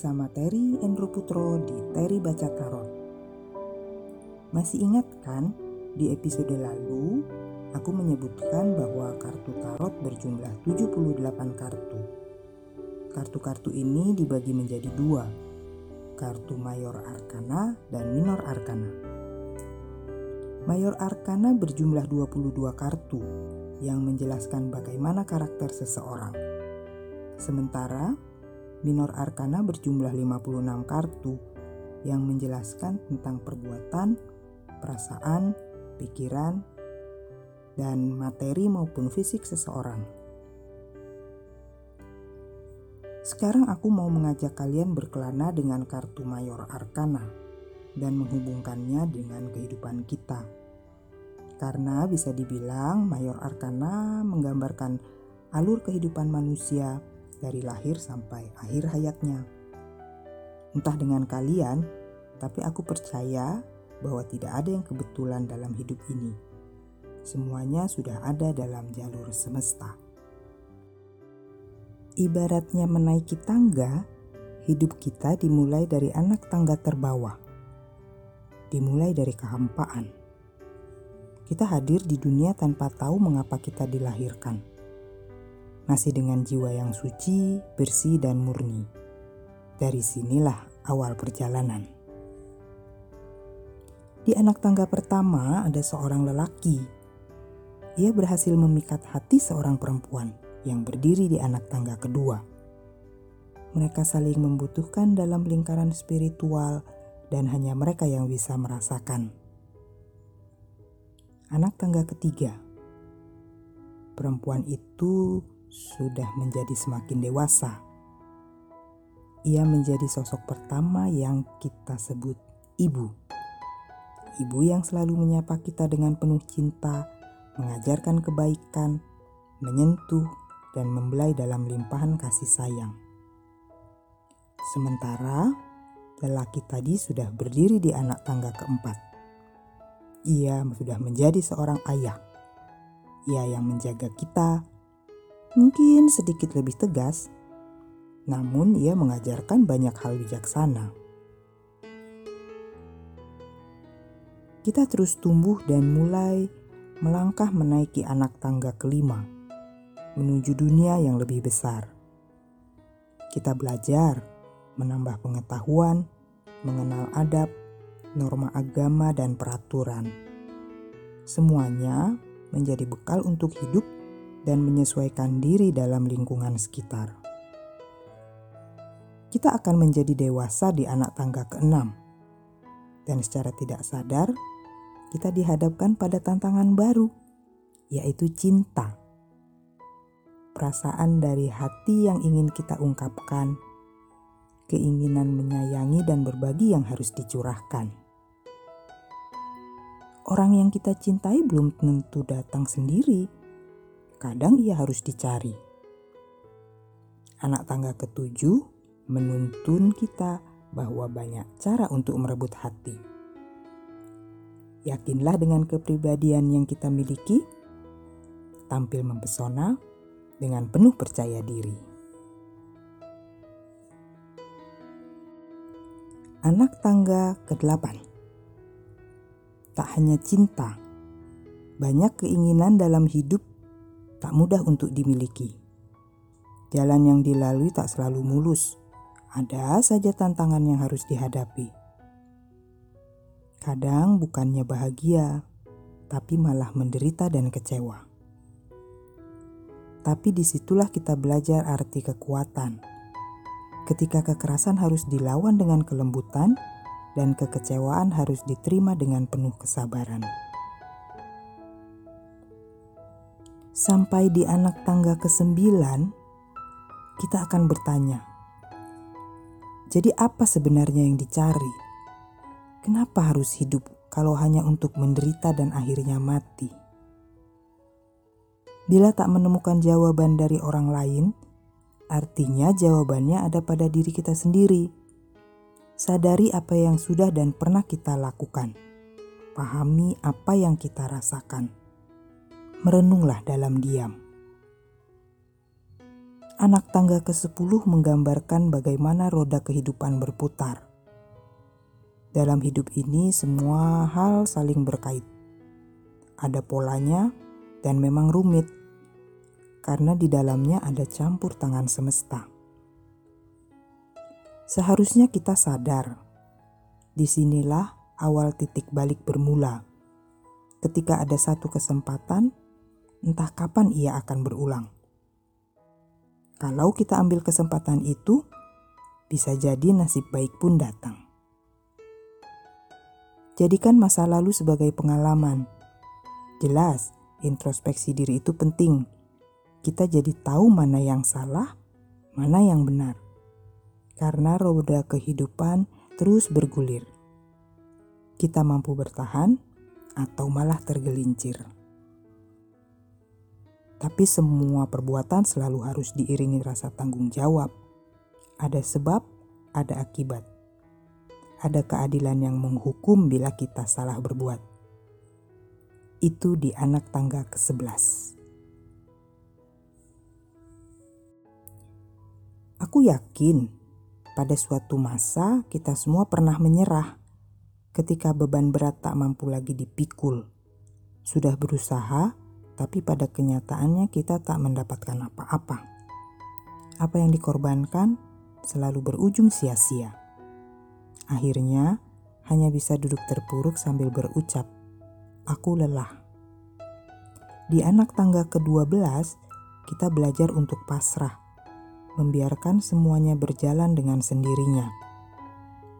bersama Terry Endro Putro di Terry Baca Tarot. Masih ingat kan di episode lalu aku menyebutkan bahwa kartu tarot berjumlah 78 kartu. Kartu-kartu ini dibagi menjadi dua, kartu Mayor Arkana dan Minor Arkana. Mayor Arkana berjumlah 22 kartu yang menjelaskan bagaimana karakter seseorang. Sementara Minor Arkana berjumlah 56 kartu yang menjelaskan tentang perbuatan, perasaan, pikiran, dan materi maupun fisik seseorang. Sekarang aku mau mengajak kalian berkelana dengan kartu Mayor Arkana dan menghubungkannya dengan kehidupan kita. Karena bisa dibilang Mayor Arkana menggambarkan alur kehidupan manusia dari lahir sampai akhir hayatnya. Entah dengan kalian, tapi aku percaya bahwa tidak ada yang kebetulan dalam hidup ini. Semuanya sudah ada dalam jalur semesta. Ibaratnya menaiki tangga, hidup kita dimulai dari anak tangga terbawah. Dimulai dari kehampaan. Kita hadir di dunia tanpa tahu mengapa kita dilahirkan masih dengan jiwa yang suci, bersih, dan murni. Dari sinilah awal perjalanan. Di anak tangga pertama ada seorang lelaki. Ia berhasil memikat hati seorang perempuan yang berdiri di anak tangga kedua. Mereka saling membutuhkan dalam lingkaran spiritual dan hanya mereka yang bisa merasakan. Anak tangga ketiga. Perempuan itu sudah menjadi semakin dewasa. Ia menjadi sosok pertama yang kita sebut ibu. Ibu yang selalu menyapa kita dengan penuh cinta, mengajarkan kebaikan, menyentuh, dan membelai dalam limpahan kasih sayang. Sementara lelaki tadi sudah berdiri di anak tangga keempat. Ia sudah menjadi seorang ayah. Ia yang menjaga kita, mungkin sedikit lebih tegas, namun ia mengajarkan banyak hal bijaksana. Kita terus tumbuh dan mulai melangkah menaiki anak tangga kelima menuju dunia yang lebih besar. Kita belajar, menambah pengetahuan, mengenal adab, norma agama, dan peraturan. Semuanya menjadi bekal untuk hidup dan menyesuaikan diri dalam lingkungan sekitar. Kita akan menjadi dewasa di anak tangga keenam, dan secara tidak sadar kita dihadapkan pada tantangan baru, yaitu cinta. Perasaan dari hati yang ingin kita ungkapkan, keinginan menyayangi dan berbagi yang harus dicurahkan. Orang yang kita cintai belum tentu datang sendiri kadang ia harus dicari. Anak tangga ketujuh menuntun kita bahwa banyak cara untuk merebut hati. Yakinlah dengan kepribadian yang kita miliki, tampil mempesona dengan penuh percaya diri. Anak tangga ke-8 Tak hanya cinta, banyak keinginan dalam hidup tak mudah untuk dimiliki. Jalan yang dilalui tak selalu mulus, ada saja tantangan yang harus dihadapi. Kadang bukannya bahagia, tapi malah menderita dan kecewa. Tapi di situlah kita belajar arti kekuatan. Ketika kekerasan harus dilawan dengan kelembutan, dan kekecewaan harus diterima dengan penuh kesabaran. Sampai di anak tangga ke-9, kita akan bertanya, jadi apa sebenarnya yang dicari? Kenapa harus hidup kalau hanya untuk menderita dan akhirnya mati? Bila tak menemukan jawaban dari orang lain, artinya jawabannya ada pada diri kita sendiri. Sadari apa yang sudah dan pernah kita lakukan. Pahami apa yang kita rasakan merenunglah dalam diam. Anak tangga ke-10 menggambarkan bagaimana roda kehidupan berputar. Dalam hidup ini semua hal saling berkait. Ada polanya dan memang rumit karena di dalamnya ada campur tangan semesta. Seharusnya kita sadar, di sinilah awal titik balik bermula. Ketika ada satu kesempatan, entah kapan ia akan berulang. Kalau kita ambil kesempatan itu, bisa jadi nasib baik pun datang. Jadikan masa lalu sebagai pengalaman. Jelas, introspeksi diri itu penting. Kita jadi tahu mana yang salah, mana yang benar. Karena roda kehidupan terus bergulir. Kita mampu bertahan atau malah tergelincir. Tapi semua perbuatan selalu harus diiringi rasa tanggung jawab. Ada sebab, ada akibat. Ada keadilan yang menghukum bila kita salah berbuat. Itu di anak tangga ke-11. Aku yakin pada suatu masa kita semua pernah menyerah ketika beban berat tak mampu lagi dipikul. Sudah berusaha, tapi pada kenyataannya kita tak mendapatkan apa-apa. Apa yang dikorbankan selalu berujung sia-sia. Akhirnya, hanya bisa duduk terpuruk sambil berucap, "Aku lelah." Di anak tangga ke-12, kita belajar untuk pasrah, membiarkan semuanya berjalan dengan sendirinya,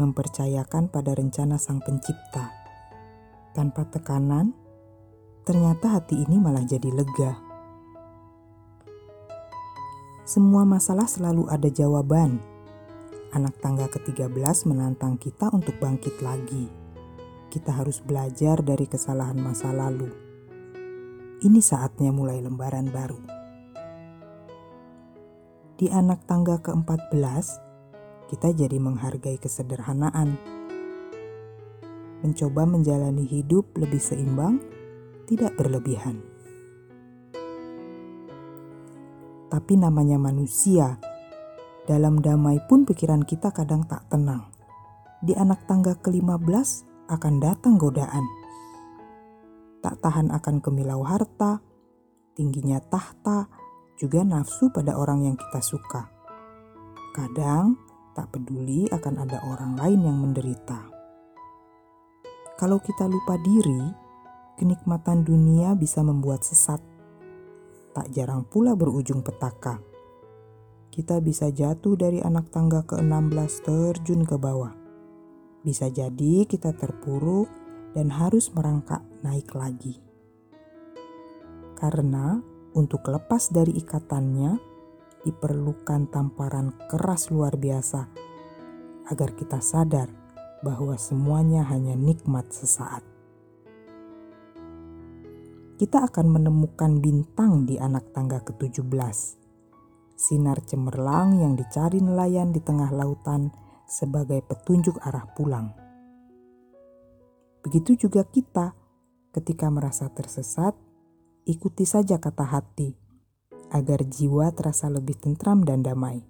mempercayakan pada rencana Sang Pencipta tanpa tekanan ternyata hati ini malah jadi lega. Semua masalah selalu ada jawaban. Anak tangga ke-13 menantang kita untuk bangkit lagi. Kita harus belajar dari kesalahan masa lalu. Ini saatnya mulai lembaran baru. Di anak tangga ke-14, kita jadi menghargai kesederhanaan. Mencoba menjalani hidup lebih seimbang tidak berlebihan. Tapi namanya manusia, dalam damai pun pikiran kita kadang tak tenang. Di anak tangga ke-15 akan datang godaan. Tak tahan akan kemilau harta, tingginya tahta, juga nafsu pada orang yang kita suka. Kadang tak peduli akan ada orang lain yang menderita. Kalau kita lupa diri, kenikmatan dunia bisa membuat sesat. Tak jarang pula berujung petaka. Kita bisa jatuh dari anak tangga ke-16 terjun ke bawah. Bisa jadi kita terpuruk dan harus merangkak naik lagi. Karena untuk lepas dari ikatannya diperlukan tamparan keras luar biasa agar kita sadar bahwa semuanya hanya nikmat sesaat kita akan menemukan bintang di anak tangga ke-17. Sinar cemerlang yang dicari nelayan di tengah lautan sebagai petunjuk arah pulang. Begitu juga kita ketika merasa tersesat, ikuti saja kata hati agar jiwa terasa lebih tentram dan damai.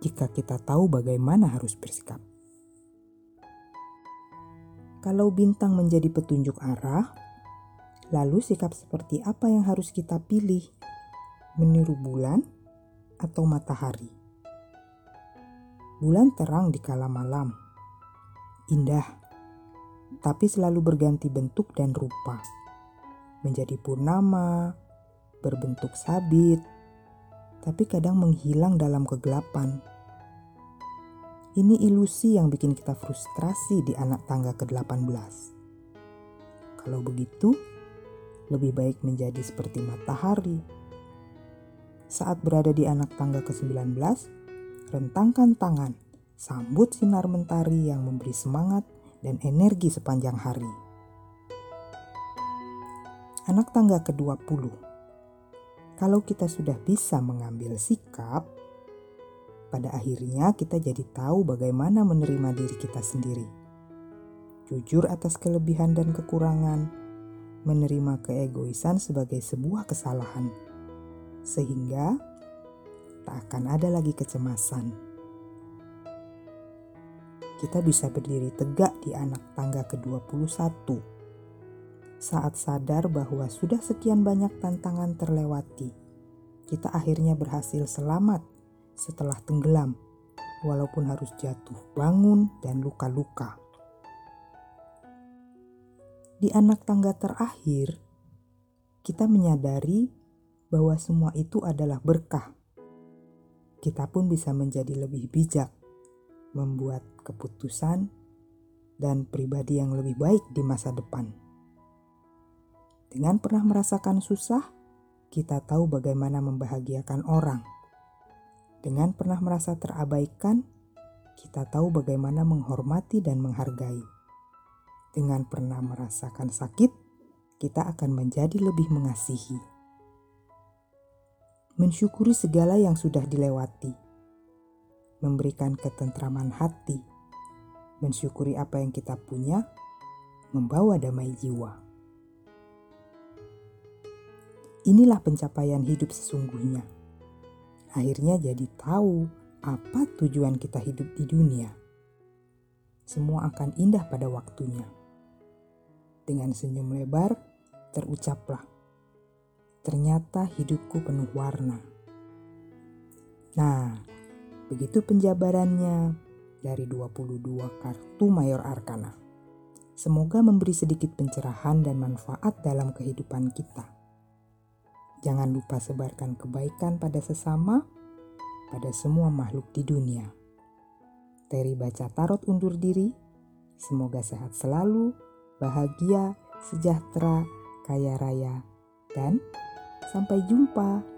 Jika kita tahu bagaimana harus bersikap. Kalau bintang menjadi petunjuk arah, Lalu sikap seperti apa yang harus kita pilih? Meniru bulan atau matahari? Bulan terang di kala malam. Indah, tapi selalu berganti bentuk dan rupa. Menjadi purnama, berbentuk sabit, tapi kadang menghilang dalam kegelapan. Ini ilusi yang bikin kita frustrasi di anak tangga ke-18. Kalau begitu, lebih baik menjadi seperti matahari. Saat berada di anak tangga ke-19, rentangkan tangan, sambut sinar mentari yang memberi semangat dan energi sepanjang hari. Anak tangga ke-20. Kalau kita sudah bisa mengambil sikap, pada akhirnya kita jadi tahu bagaimana menerima diri kita sendiri. Jujur atas kelebihan dan kekurangan, menerima keegoisan sebagai sebuah kesalahan, sehingga tak akan ada lagi kecemasan. Kita bisa berdiri tegak di anak tangga ke-21 saat sadar bahwa sudah sekian banyak tantangan terlewati. Kita akhirnya berhasil selamat setelah tenggelam, walaupun harus jatuh, bangun, dan luka-luka. Di anak tangga terakhir, kita menyadari bahwa semua itu adalah berkah. Kita pun bisa menjadi lebih bijak, membuat keputusan, dan pribadi yang lebih baik di masa depan. Dengan pernah merasakan susah, kita tahu bagaimana membahagiakan orang. Dengan pernah merasa terabaikan, kita tahu bagaimana menghormati dan menghargai. Dengan pernah merasakan sakit, kita akan menjadi lebih mengasihi mensyukuri segala yang sudah dilewati, memberikan ketentraman hati, mensyukuri apa yang kita punya, membawa damai jiwa. Inilah pencapaian hidup sesungguhnya. Akhirnya jadi tahu apa tujuan kita hidup di dunia. Semua akan indah pada waktunya. Dengan senyum lebar, terucaplah ternyata hidupku penuh warna. Nah, begitu penjabarannya dari 22 kartu Mayor Arkana. Semoga memberi sedikit pencerahan dan manfaat dalam kehidupan kita. Jangan lupa sebarkan kebaikan pada sesama, pada semua makhluk di dunia. Teri baca tarot undur diri. Semoga sehat selalu, bahagia, sejahtera, kaya raya, dan Sampai jumpa.